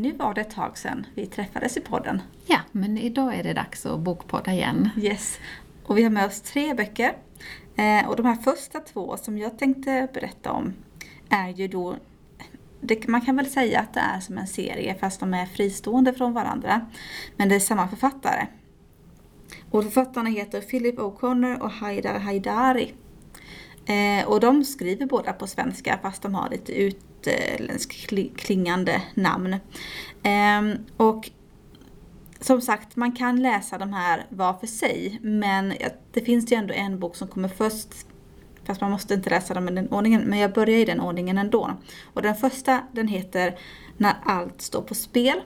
Nu var det ett tag sedan vi träffades i podden. Ja, men idag är det dags att bokpodda igen. Yes. Och vi har med oss tre böcker. Eh, och de här första två som jag tänkte berätta om är ju då det, man kan väl säga att det är som en serie fast de är fristående från varandra. Men det är samma författare. Och författarna heter Philip O'Connor och Haidar Haidari. Eh, och de skriver båda på svenska fast de har lite utländskt eh, klingande namn. Ehm, och som sagt, man kan läsa de här var för sig men det finns ju ändå en bok som kommer först Fast man måste inte läsa dem i den ordningen, men jag börjar i den ordningen ändå. Och den första den heter När allt står på spel.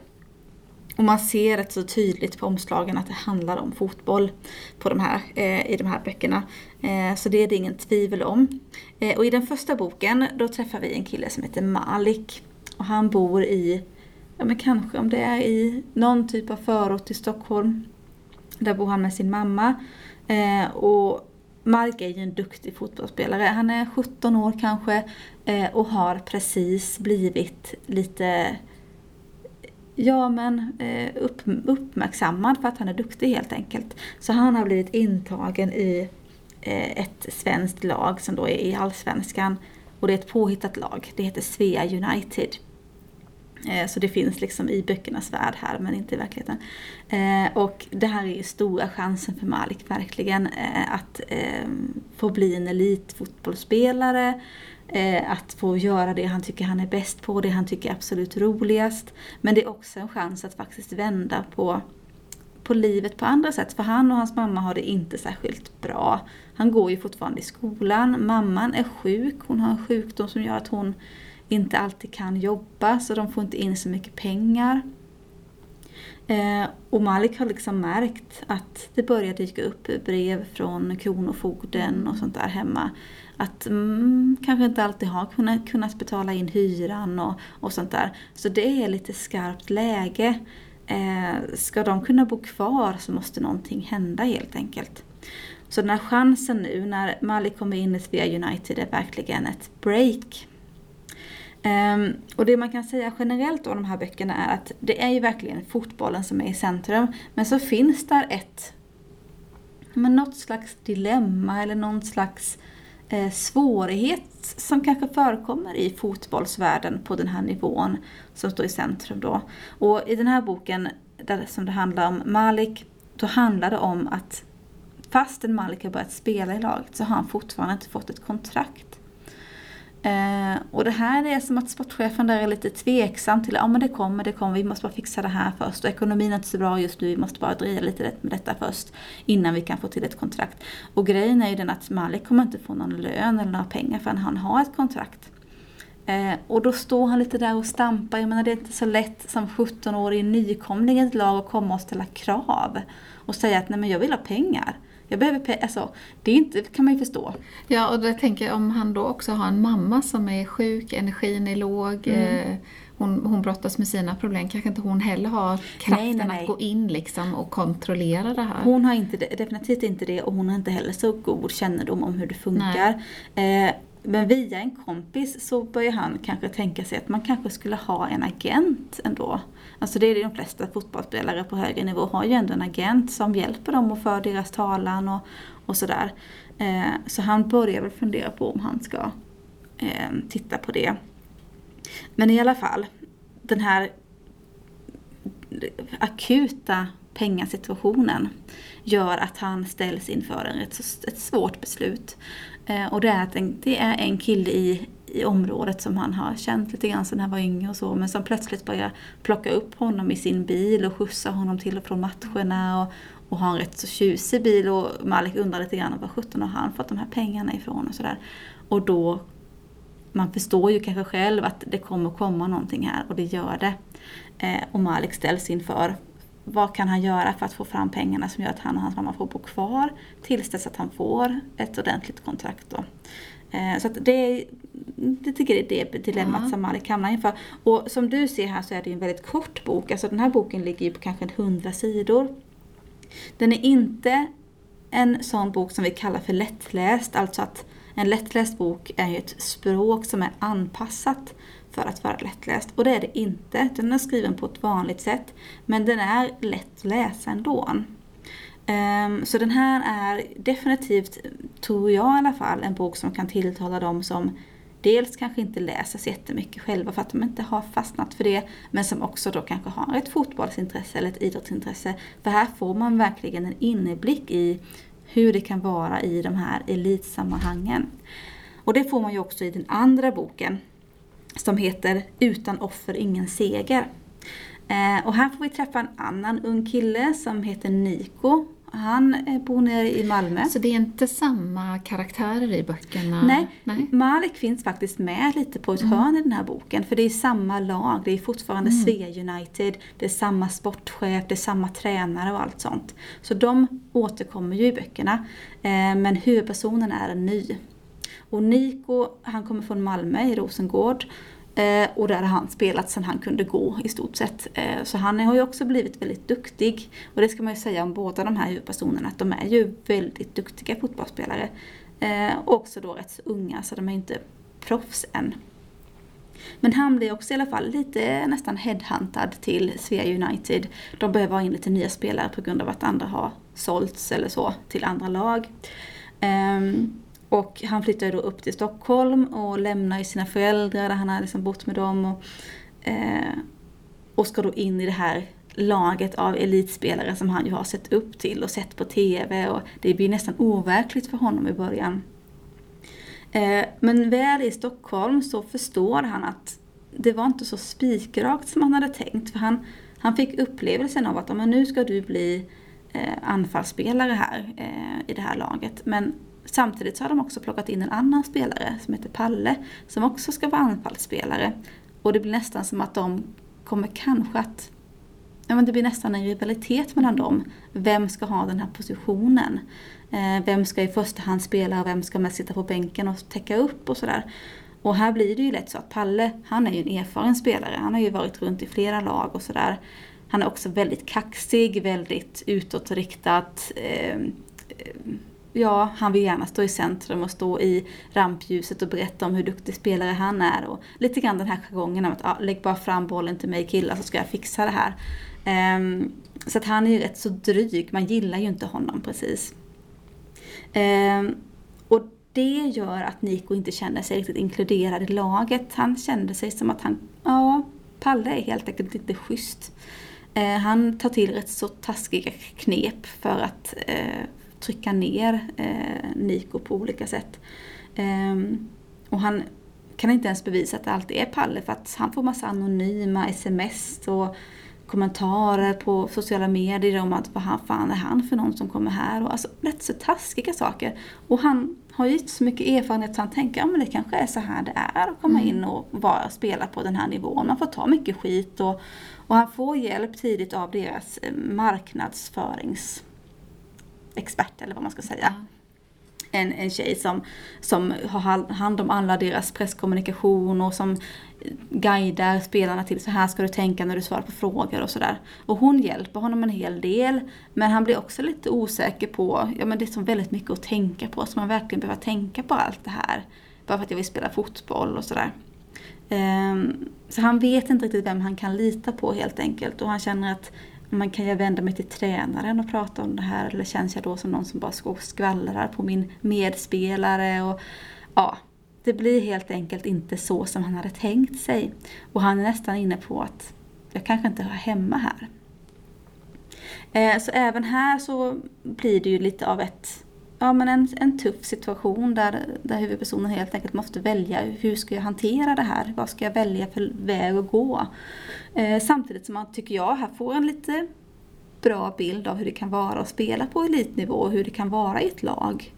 Och man ser rätt så tydligt på omslagen att det handlar om fotboll på de här, eh, i de här böckerna. Eh, så det är det ingen tvivel om. Eh, och i den första boken då träffar vi en kille som heter Malik. Och han bor i, ja men kanske om det är i någon typ av förort till Stockholm. Där bor han med sin mamma. Eh, och Malik är ju en duktig fotbollsspelare. Han är 17 år kanske eh, och har precis blivit lite Ja men eh, upp, uppmärksammad för att han är duktig helt enkelt. Så han har blivit intagen i eh, ett svenskt lag som då är i Allsvenskan. Och det är ett påhittat lag. Det heter Svea United. Eh, så det finns liksom i böckernas värld här men inte i verkligheten. Och det här är ju stora chansen för Malik verkligen att få bli en elitfotbollsspelare. Eh, att få göra det han tycker han är bäst på, det han tycker är absolut roligast. Men det är också en chans att faktiskt vända på, på livet på andra sätt. För han och hans mamma har det inte särskilt bra. Han går ju fortfarande i skolan, mamman är sjuk, hon har en sjukdom som gör att hon inte alltid kan jobba så de får inte in så mycket pengar. Eh, och Malik har liksom märkt att det börjar dyka upp brev från Kronofogden och sånt där hemma. Att mm, kanske inte alltid har kunnat, kunnat betala in hyran och, och sånt där. Så det är lite skarpt läge. Eh, ska de kunna bo kvar så måste någonting hända helt enkelt. Så den här chansen nu när Malik kommer in i Svea United är verkligen ett break. Um, och det man kan säga generellt om de här böckerna är att det är ju verkligen fotbollen som är i centrum. Men så finns där ett, men något slags dilemma eller någon slags eh, svårighet som kanske förekommer i fotbollsvärlden på den här nivån som står i centrum då. Och i den här boken där, som det handlar om Malik, då handlar det om att fastän Malik har börjat spela i laget så har han fortfarande inte fått ett kontrakt. Eh, och det här är som att sportchefen där är lite tveksam till, ja men det kommer, det kommer, vi måste bara fixa det här först. Och ekonomin är inte så bra just nu, vi måste bara driva lite med detta först. Innan vi kan få till ett kontrakt. Och grejen är ju den att Malik kommer inte få någon lön eller några pengar förrän han har ett kontrakt. Eh, och då står han lite där och stampar. Jag menar det är inte så lätt som 17-årig nykomling i ett lag att komma och ställa krav. Och säga att nej men jag vill ha pengar. Jag behöver pengar, alltså, det är inte, kan man ju förstå. Ja, och jag tänker om han då också har en mamma som är sjuk, energin är låg, mm. eh, hon, hon brottas med sina problem, kanske inte hon heller har kraften nej, nej, nej. att gå in liksom och kontrollera det här. Hon har inte definitivt inte det och hon har inte heller så god kännedom om hur det funkar. Eh, men via en kompis så börjar han kanske tänka sig att man kanske skulle ha en agent ändå. Alltså det är det de flesta fotbollsspelare på högre nivå har ju ändå en agent som hjälper dem och för deras talan och, och sådär. Eh, så han börjar väl fundera på om han ska eh, titta på det. Men i alla fall, den här akuta pengasituationen gör att han ställs inför en, ett, ett svårt beslut. Eh, och det är att en, det är en kille i, i området som han har känt lite grann sedan han var yngre och så men som plötsligt börjar plocka upp honom i sin bil och skjutsa honom till och från matcherna och, och har en rätt så tjusig bil och Malik undrar lite grann var sjutton har han fått de här pengarna ifrån och sådär. Och då, man förstår ju kanske själv att det kommer komma någonting här och det gör det. Eh, och Malik ställs inför vad kan han göra för att få fram pengarna som gör att han och hans mamma får bo kvar tills dess att han får ett ordentligt kontrakt. Då. Eh, så det, det tycker jag är det dilemmat ja. som Malik hamnar inför. Och som du ser här så är det en väldigt kort bok. Alltså den här boken ligger ju på kanske 100 sidor. Den är inte en sån bok som vi kallar för lättläst. Alltså att en lättläst bok är ett språk som är anpassat för att vara lättläst. Och det är det inte. Den är skriven på ett vanligt sätt. Men den är lätt att läsa ändå. Um, ehm, så den här är definitivt, tror jag i alla fall, en bok som kan tilltala dem som dels kanske inte läser så jättemycket själva för att de inte har fastnat för det, men som också då kanske har ett fotbollsintresse eller ett idrottsintresse. För här får man verkligen en inblick i hur det kan vara i de här elitsammanhangen. Och det får man ju också i den andra boken som heter Utan offer ingen seger. Eh, och här får vi träffa en annan ung kille som heter Niko. Han eh, bor nere i Malmö. Så det är inte samma karaktärer i böckerna? Nej, Nej. Malik finns faktiskt med lite på ett mm. hörn i den här boken. För det är samma lag, det är fortfarande mm. Svea United, det är samma sportchef, det är samma tränare och allt sånt. Så de återkommer ju i böckerna. Eh, men huvudpersonen är en ny. Och Niko, han kommer från Malmö i Rosengård. Eh, och där har han spelat sedan han kunde gå i stort sett. Eh, så han har ju också blivit väldigt duktig. Och det ska man ju säga om båda de här huvudpersonerna, att de är ju väldigt duktiga fotbollsspelare. Eh, och också då rätt så unga, så de är inte proffs än. Men han blir också i alla fall lite nästan headhuntad till Svea United. De behöver ha in lite nya spelare på grund av att andra har sålts eller så till andra lag. Um, och han flyttar då upp till Stockholm och lämnar sina föräldrar där han har liksom bott med dem. Och, eh, och ska då in i det här laget av elitspelare som han ju har sett upp till och sett på TV. Och det blir nästan overkligt för honom i början. Eh, men väl i Stockholm så förstår han att det var inte så spikrakt som han hade tänkt. För han, han fick upplevelsen av att men nu ska du bli eh, anfallsspelare här eh, i det här laget. Men Samtidigt så har de också plockat in en annan spelare som heter Palle som också ska vara anfallsspelare. Och det blir nästan som att de kommer kanske att Ja, men det blir nästan en rivalitet mellan dem. Vem ska ha den här positionen? Eh, vem ska i första hand spela och vem ska mest sitta på bänken och täcka upp och sådär. Och här blir det ju lätt så att Palle, han är ju en erfaren spelare. Han har ju varit runt i flera lag och sådär. Han är också väldigt kaxig, väldigt utåtriktad. Eh, eh ja, han vill gärna stå i centrum och stå i rampljuset och berätta om hur duktig spelare han är. Och lite grann den här jargongen om att ah, lägg bara fram bollen till mig killar så ska jag fixa det här. Um, så att han är ju rätt så dryg, man gillar ju inte honom precis. Um, och det gör att Nico inte känner sig riktigt inkluderad i laget. Han kände sig som att han, ja, Palle är helt enkelt inte schysst. Uh, han tar till rätt så taskiga knep för att uh, trycka ner eh, Niko på olika sätt. Um, och han kan inte ens bevisa att det alltid är Palle för att han får massa anonyma sms och kommentarer på sociala medier om att vad fan är han för någon som kommer här och alltså rätt så taskiga saker. Och han har ju så mycket erfarenhet så han tänker att ja, det kanske är så här det är att komma mm. in och vara, spela på den här nivån. Man får ta mycket skit och, och han får hjälp tidigt av deras eh, marknadsförings expert eller vad man ska säga. Mm. En, en tjej som, som har hand om alla deras presskommunikation och som guidar spelarna till så här ska du tänka när du svarar på frågor och sådär. Och hon hjälper honom en hel del. Men han blir också lite osäker på, ja men det är så väldigt mycket att tänka på. Så man verkligen behöver tänka på allt det här. Bara för att jag vill spela fotboll och sådär. Um, så han vet inte riktigt vem han kan lita på helt enkelt. Och han känner att man kan jag vända mig till tränaren och prata om det här eller känns jag då som någon som bara skvallrar på min medspelare? Och, ja, det blir helt enkelt inte så som han hade tänkt sig. Och han är nästan inne på att jag kanske inte hör hemma här. Eh, så även här så blir det ju lite av ett ja, men en, en tuff situation där, där huvudpersonen helt enkelt måste välja hur ska jag hantera det här? Vad ska jag välja för väg att gå? Eh, samtidigt som man, tycker jag, här får en lite bra bild av hur det kan vara att spela på elitnivå och hur det kan vara i ett lag.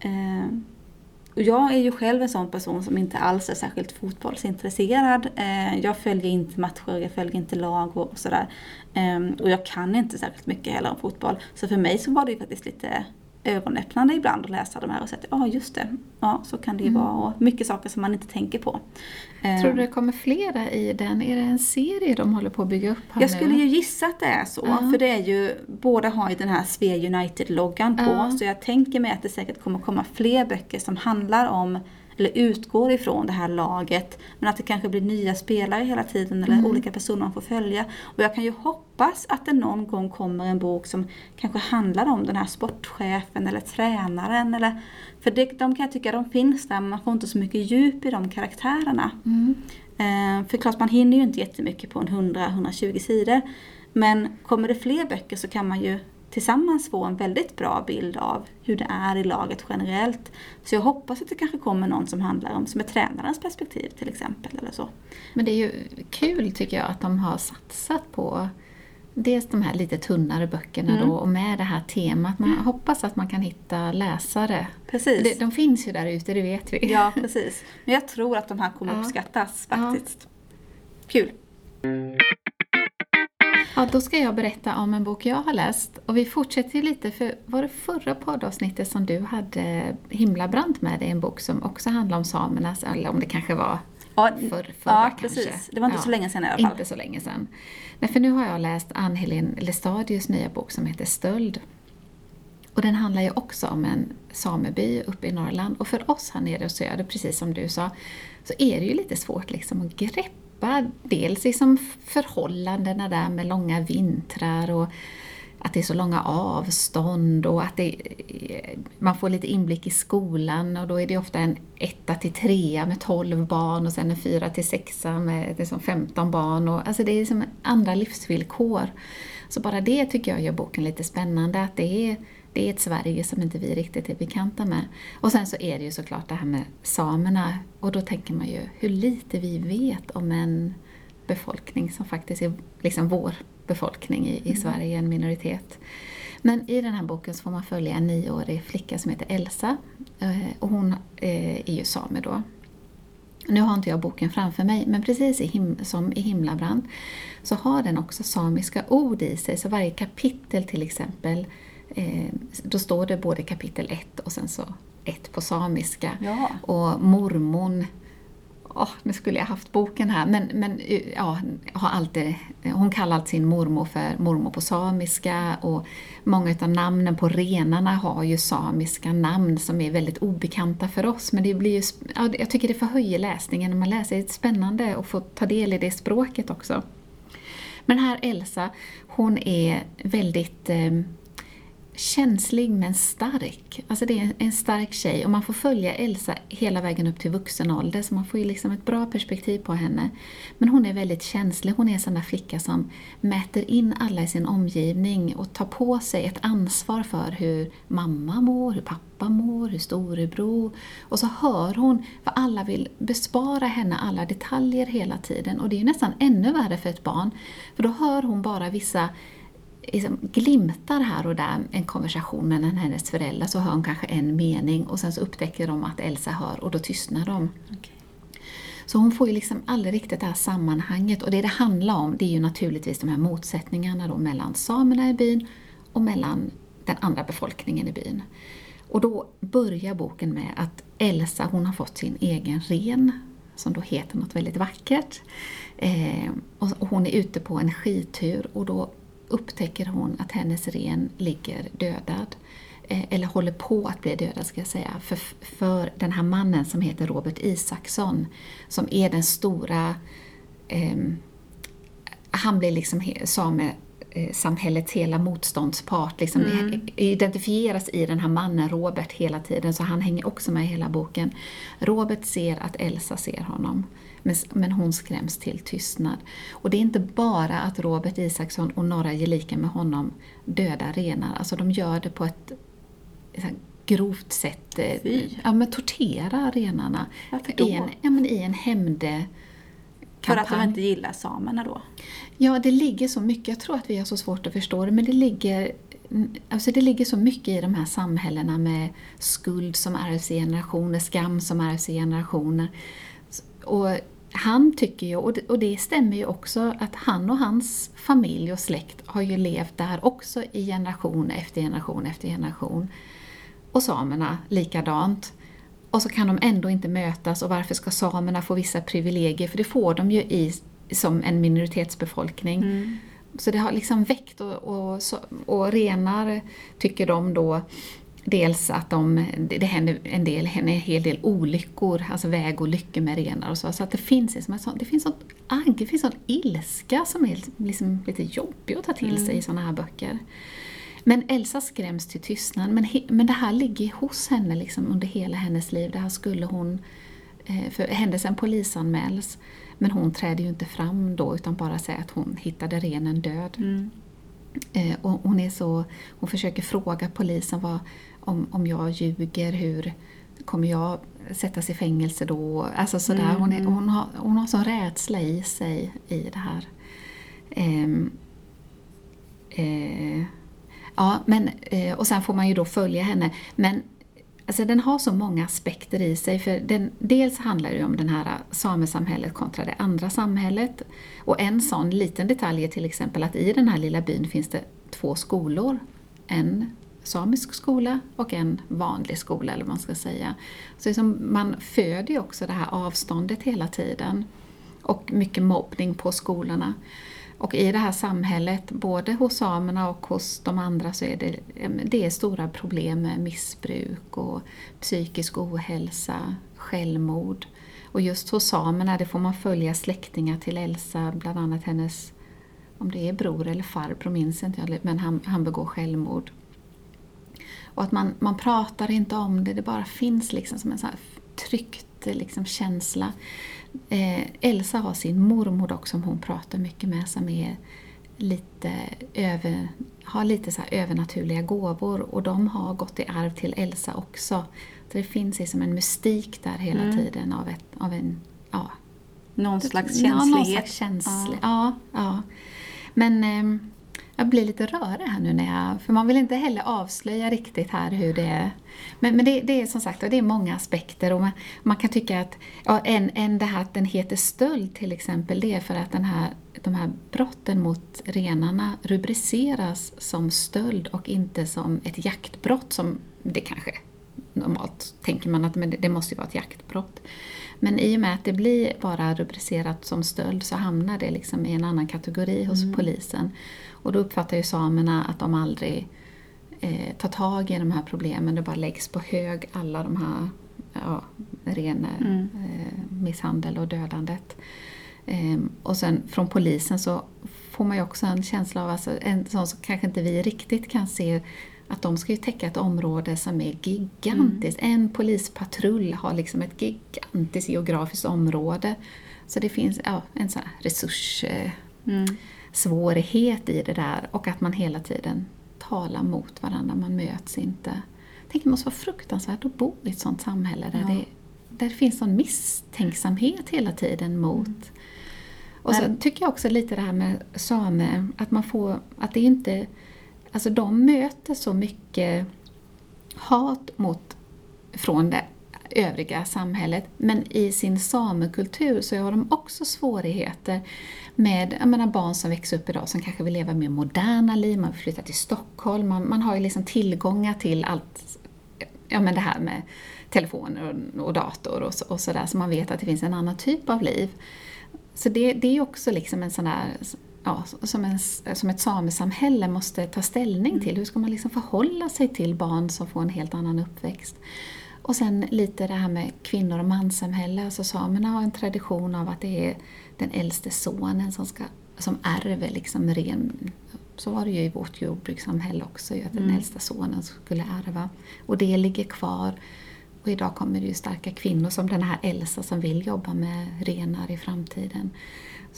Eh, och jag är ju själv en sån person som inte alls är särskilt fotbollsintresserad. Eh, jag följer inte matcher, jag följer inte lag och, och sådär. Eh, och jag kan inte särskilt mycket heller om fotboll. Så för mig så var det ju faktiskt lite ögonöppnande ibland att läsa de här och säga att ja just det, ja så kan det ju mm. vara och mycket saker som man inte tänker på. Tror du det kommer flera i den? Är det en serie de håller på att bygga upp här Jag nu? skulle ju gissa att det är så, -huh. för det är ju, båda har ju den här Svea United-loggan på, så jag tänker mig att det säkert kommer komma fler böcker som handlar om eller utgår ifrån det här laget. Men att det kanske blir nya spelare hela tiden eller mm. olika personer man får följa. Och jag kan ju hoppas att det någon gång kommer en bok som kanske handlar om den här sportchefen eller tränaren. Eller, för det, de kan jag tycka de finns där men man får inte så mycket djup i de karaktärerna. Mm. Eh, för klart man hinner ju inte jättemycket på en 100-120 sidor. Men kommer det fler böcker så kan man ju tillsammans få en väldigt bra bild av hur det är i laget generellt. Så jag hoppas att det kanske kommer någon som handlar om, som är tränarens perspektiv till exempel. Eller så. Men det är ju kul tycker jag att de har satsat på dels de här lite tunnare böckerna mm. då och med det här temat. Man mm. hoppas att man kan hitta läsare. Precis. De, de finns ju där ute, det vet vi. Ja, precis. Men jag tror att de här kommer ja. uppskattas faktiskt. Ja. Kul! Ja, då ska jag berätta om en bok jag har läst. Och vi fortsätter lite, för var det förra poddavsnittet som du hade himla brant med dig en bok som också handlar om samernas, eller om det kanske var Ja, för, förra ja precis. Det var inte ja, så länge sedan i alla fall. Inte så länge sedan. Nej, för nu har jag läst Ann-Helén Lestadius nya bok som heter Stöld. Och den handlar ju också om en sameby uppe i Norrland. Och för oss här nere i söder, precis som du sa, så är det ju lite svårt liksom att greppa släppa dels liksom förhållandena där med långa vintrar och att det är så långa avstånd och att det, man får lite inblick i skolan och då är det ofta en etta till trea med 12 barn och sen en fyra till sexa med liksom 15 barn. Och, alltså det är liksom andra livsvillkor. Så bara det tycker jag gör boken lite spännande, att det är det är ett Sverige som inte vi riktigt är bekanta med. Och sen så är det ju såklart det här med samerna. Och då tänker man ju hur lite vi vet om en befolkning som faktiskt är liksom vår befolkning i, i mm. Sverige, en minoritet. Men i den här boken så får man följa en nioårig flicka som heter Elsa. Eh, och hon eh, är ju same då. Nu har inte jag boken framför mig, men precis som i Himlabrand så har den också samiska ord i sig. Så varje kapitel till exempel då står det både kapitel 1 och sen så ett på samiska. Ja. Och mormon Oh, nu skulle jag haft boken här, men, men ja, har alltid, hon kallar sin mormor för mormor på samiska och många av namnen på renarna har ju samiska namn som är väldigt obekanta för oss. Men det blir ju, ja, jag tycker det förhöjer läsningen när man läser. Det är spännande att få ta del i det språket också. Men här Elsa, hon är väldigt eh, känslig men stark. Alltså det är en stark tjej och man får följa Elsa hela vägen upp till vuxen ålder så man får ju liksom ett bra perspektiv på henne. Men hon är väldigt känslig, hon är en sån där flicka som mäter in alla i sin omgivning och tar på sig ett ansvar för hur mamma mår, hur pappa mår, hur storebror. Och så hör hon, för alla vill bespara henne alla detaljer hela tiden och det är ju nästan ännu värre för ett barn. För då hör hon bara vissa liksom glimtar här och där en konversation med hennes föräldrar så hör hon kanske en mening och sen så upptäcker de att Elsa hör och då tystnar de. Okay. Så hon får ju liksom aldrig riktigt det här sammanhanget och det det handlar om det är ju naturligtvis de här motsättningarna då mellan samerna i byn och mellan den andra befolkningen i byn. Och då börjar boken med att Elsa hon har fått sin egen ren som då heter något väldigt vackert. Eh, och hon är ute på en skitur och då upptäcker hon att hennes ren ligger dödad. Eh, eller håller på att bli dödad ska jag säga. För, för den här mannen som heter Robert Isaksson, som är den stora... Eh, han blir liksom same samhällets hela motståndspart liksom mm. identifieras i den här mannen Robert hela tiden, så han hänger också med i hela boken. Robert ser att Elsa ser honom. Men, hon skräms till tystnad. Och det är inte bara att Robert Isaksson och några gelika med honom dödar renar, alltså de gör det på ett grovt sätt eh, ja, men tortera renarna. I en, ja, men i en hämnde För att de inte gillar samerna då? Ja, det ligger så mycket. Jag tror att vi har så svårt att förstå det, men det ligger, alltså det ligger så mycket i de här samhällena med skuld som ärvs i generationer, skam som ärvs i generationer. Och han tycker ju, och det, stämmer ju också, att han och hans familj och släkt har ju levt där också i generation efter generation efter generation. Och samerna likadant. Och så kan de ändå inte mötas och varför ska samerna få vissa privilegier? För det får de ju i, som en minoritetsbefolkning. Mm. Så det har liksom väckt och, och, och renar tycker de då Dels att de, det händer en, del, en hel del olyckor, alltså vägolyckor med renar och så. Så att det finns, liksom det finns sånt agg, det finns sån ilska som är liksom lite jobbig att ta till mm. sig i såna här böcker. Men Elsa skräms till tystnad, men, men det här ligger hos henne liksom under hela hennes liv. Det här skulle hon, eh, för händelsen polisanmäls, men hon träder ju inte fram då utan bara säger att hon hittade renen död. Mm. Eh, och hon, är så, hon försöker fråga polisen vad, om, om jag ljuger, hur kommer jag sättas i fängelse då? Alltså sådär. Mm. Hon, är, mm. hon, har, hon har sån rädsla i sig i det här. Eh, eh, ja, men, eh, och sen får man ju då följa henne. Men Alltså den har så många aspekter i sig. För den, dels handlar det om det här samesamhället kontra det andra samhället. Och en sån liten detalj är till exempel att i den här lilla byn finns det två skolor. En samisk skola och en vanlig skola, eller vad man ska säga. Så liksom man föder ju också det här avståndet hela tiden. Och mycket mobbning på skolorna. Och i det här samhället, både hos samerna och hos de andra, så är det, det är stora problem med missbruk och psykisk ohälsa, självmord. Och just hos samerna, det får man följa släktingar till Elsa, bland annat hennes, om det är bror eller farbror minns inte jag, men han, han begår självmord. Och att man, man pratar inte om det, det bara finns liksom som en sån här tryckt liksom, känsla. Eh, Elsa har sin mormor dock som hon pratar mycket med som är lite över, har lite så övernaturliga gåvor och de har gått i arv till Elsa också. Så det finns liksom en mystik där hela mm. tiden av, ett, av en... Ja, någon slags känslighet. Ja, någon slags känslig, ja. ja, ja. Men eh, jag blir lite rörig här nu när jag... För man vill inte heller avslöja riktigt här hur det är. Men, men det, det, är som sagt det är många aspekter och man, man kan tycka att ja, en, en det här att den heter stöld till exempel, det är för att den här, de här brotten mot renarna rubriceras som stöld och inte som ett jaktbrott som det kanske normalt tänker man att men det, det måste ju vara ett jaktbrott. Men i och med att det blir bara rubricerat som stöld så hamnar det liksom i en annan kategori hos mm. polisen. Och då uppfattar ju samerna att de aldrig eh, tar tag i de här problemen. Det bara läggs på hög alla de här ja, ren mm. eh, misshandel och dödandet. Eh, och sen från polisen så får man ju också en känsla av, alltså, en sån som kanske inte vi riktigt kan se, att de ska ju täcka ett område som är gigantiskt. Mm. En polispatrull har liksom ett gigantiskt geografiskt område. Så det finns ja, en sån här resurs... Eh, mm i det där och att man hela tiden talar mot varandra, man möts inte. Tänker det måste vara fruktansvärt att bo i ett sånt samhälle där, ja. det, där det finns en misstänksamhet hela tiden mot mm. Och sen tycker jag också lite det här med same, att man får, att det inte, alltså de möter så mycket hat mot, från det övriga samhället. Men i sin samekultur så har de också svårigheter med jag menar, barn som växer upp idag som kanske vill leva mer moderna liv, man vill flytta till Stockholm, man, man har ju liksom tillgångar till allt, ja men det här med telefoner och, och dator och, och sådär, så man vet att det finns en annan typ av liv. Så det, det är också liksom en sån där ja, som, en, som ett samesamhälle måste ta ställning mm. till. Hur ska man liksom förhålla sig till barn som får en helt annan uppväxt? Och sen lite det här med kvinnor och manssamhälle. Alltså samerna har en tradition av att det är den äldste sonen som, ska, som ärver liksom ren... Så var det ju i vårt jordbrukssamhälle också, att den mm. äldsta sonen skulle ärva. Och det ligger kvar. Och idag kommer det ju starka kvinnor som den här Elsa som vill jobba med renar i framtiden.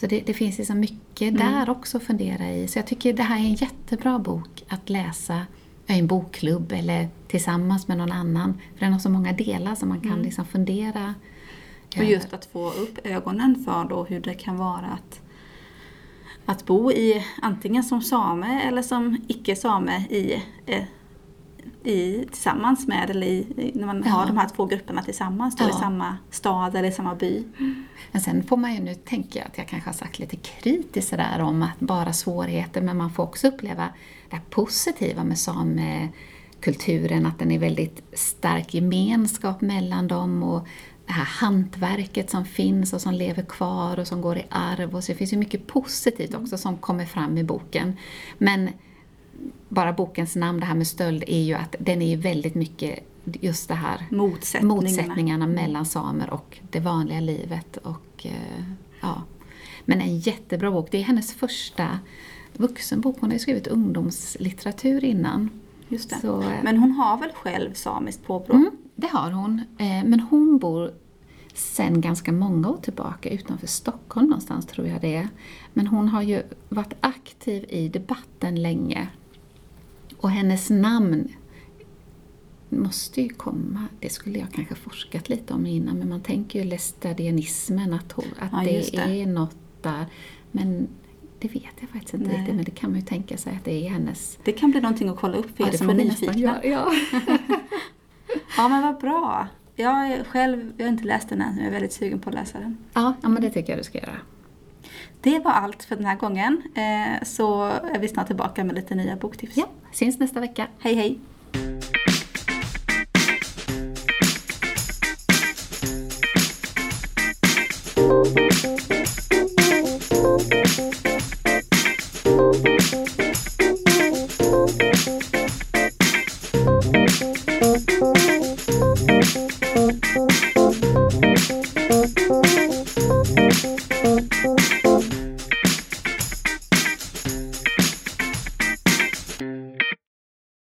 Så det, det finns liksom mycket mm. där också att fundera i. Så jag tycker det här är en jättebra bok att läsa en bokklubb eller tillsammans med någon annan. För den har så många delar som man kan mm. liksom fundera Och just att få upp ögonen för då hur det kan vara att, att bo i antingen som same eller som icke-same i, eh, i, tillsammans med, eller i, när man ja. har de här två grupperna tillsammans då, ja. i samma stad eller i samma by. Men sen får man ju, nu tänker jag att jag kanske har sagt lite kritiskt sådär om att bara svårigheter, men man får också uppleva det positiva med samekulturen, att den är väldigt stark gemenskap mellan dem och det här hantverket som finns och som lever kvar och som går i arv. Och så det finns ju mycket positivt också som kommer fram i boken. Men bara bokens namn, det här med stöld, är ju att den är ju väldigt mycket just det här motsättningarna, motsättningarna mellan samer och det vanliga livet. Och, eh, ja. Men en jättebra bok. Det är hennes första vuxenbok. Hon har ju skrivit ungdomslitteratur innan. Just. Så, eh, men hon har väl själv samiskt påbrå? Mm, det har hon. Eh, men hon bor sen ganska många år tillbaka utanför Stockholm någonstans tror jag det är. Men hon har ju varit aktiv i debatten länge. Och hennes namn måste ju komma, det skulle jag kanske forskat lite om innan, men man tänker ju lästadianismen, att, att ja, det, det, är något där. Men det vet jag faktiskt inte Nej. riktigt, men det kan man ju tänka sig att det är hennes... Det kan bli någonting att kolla upp för ja, er som är nyfikna. Ja. ja, men vad bra. Jag själv jag har inte läst den än, men jag är väldigt sugen på att läsa den. Ja, ja men det tycker jag du ska göra. Det var allt för den här gången. Eh, så är vi snart tillbaka med lite nya boktips. Ja, syns nästa vecka. Hej hej!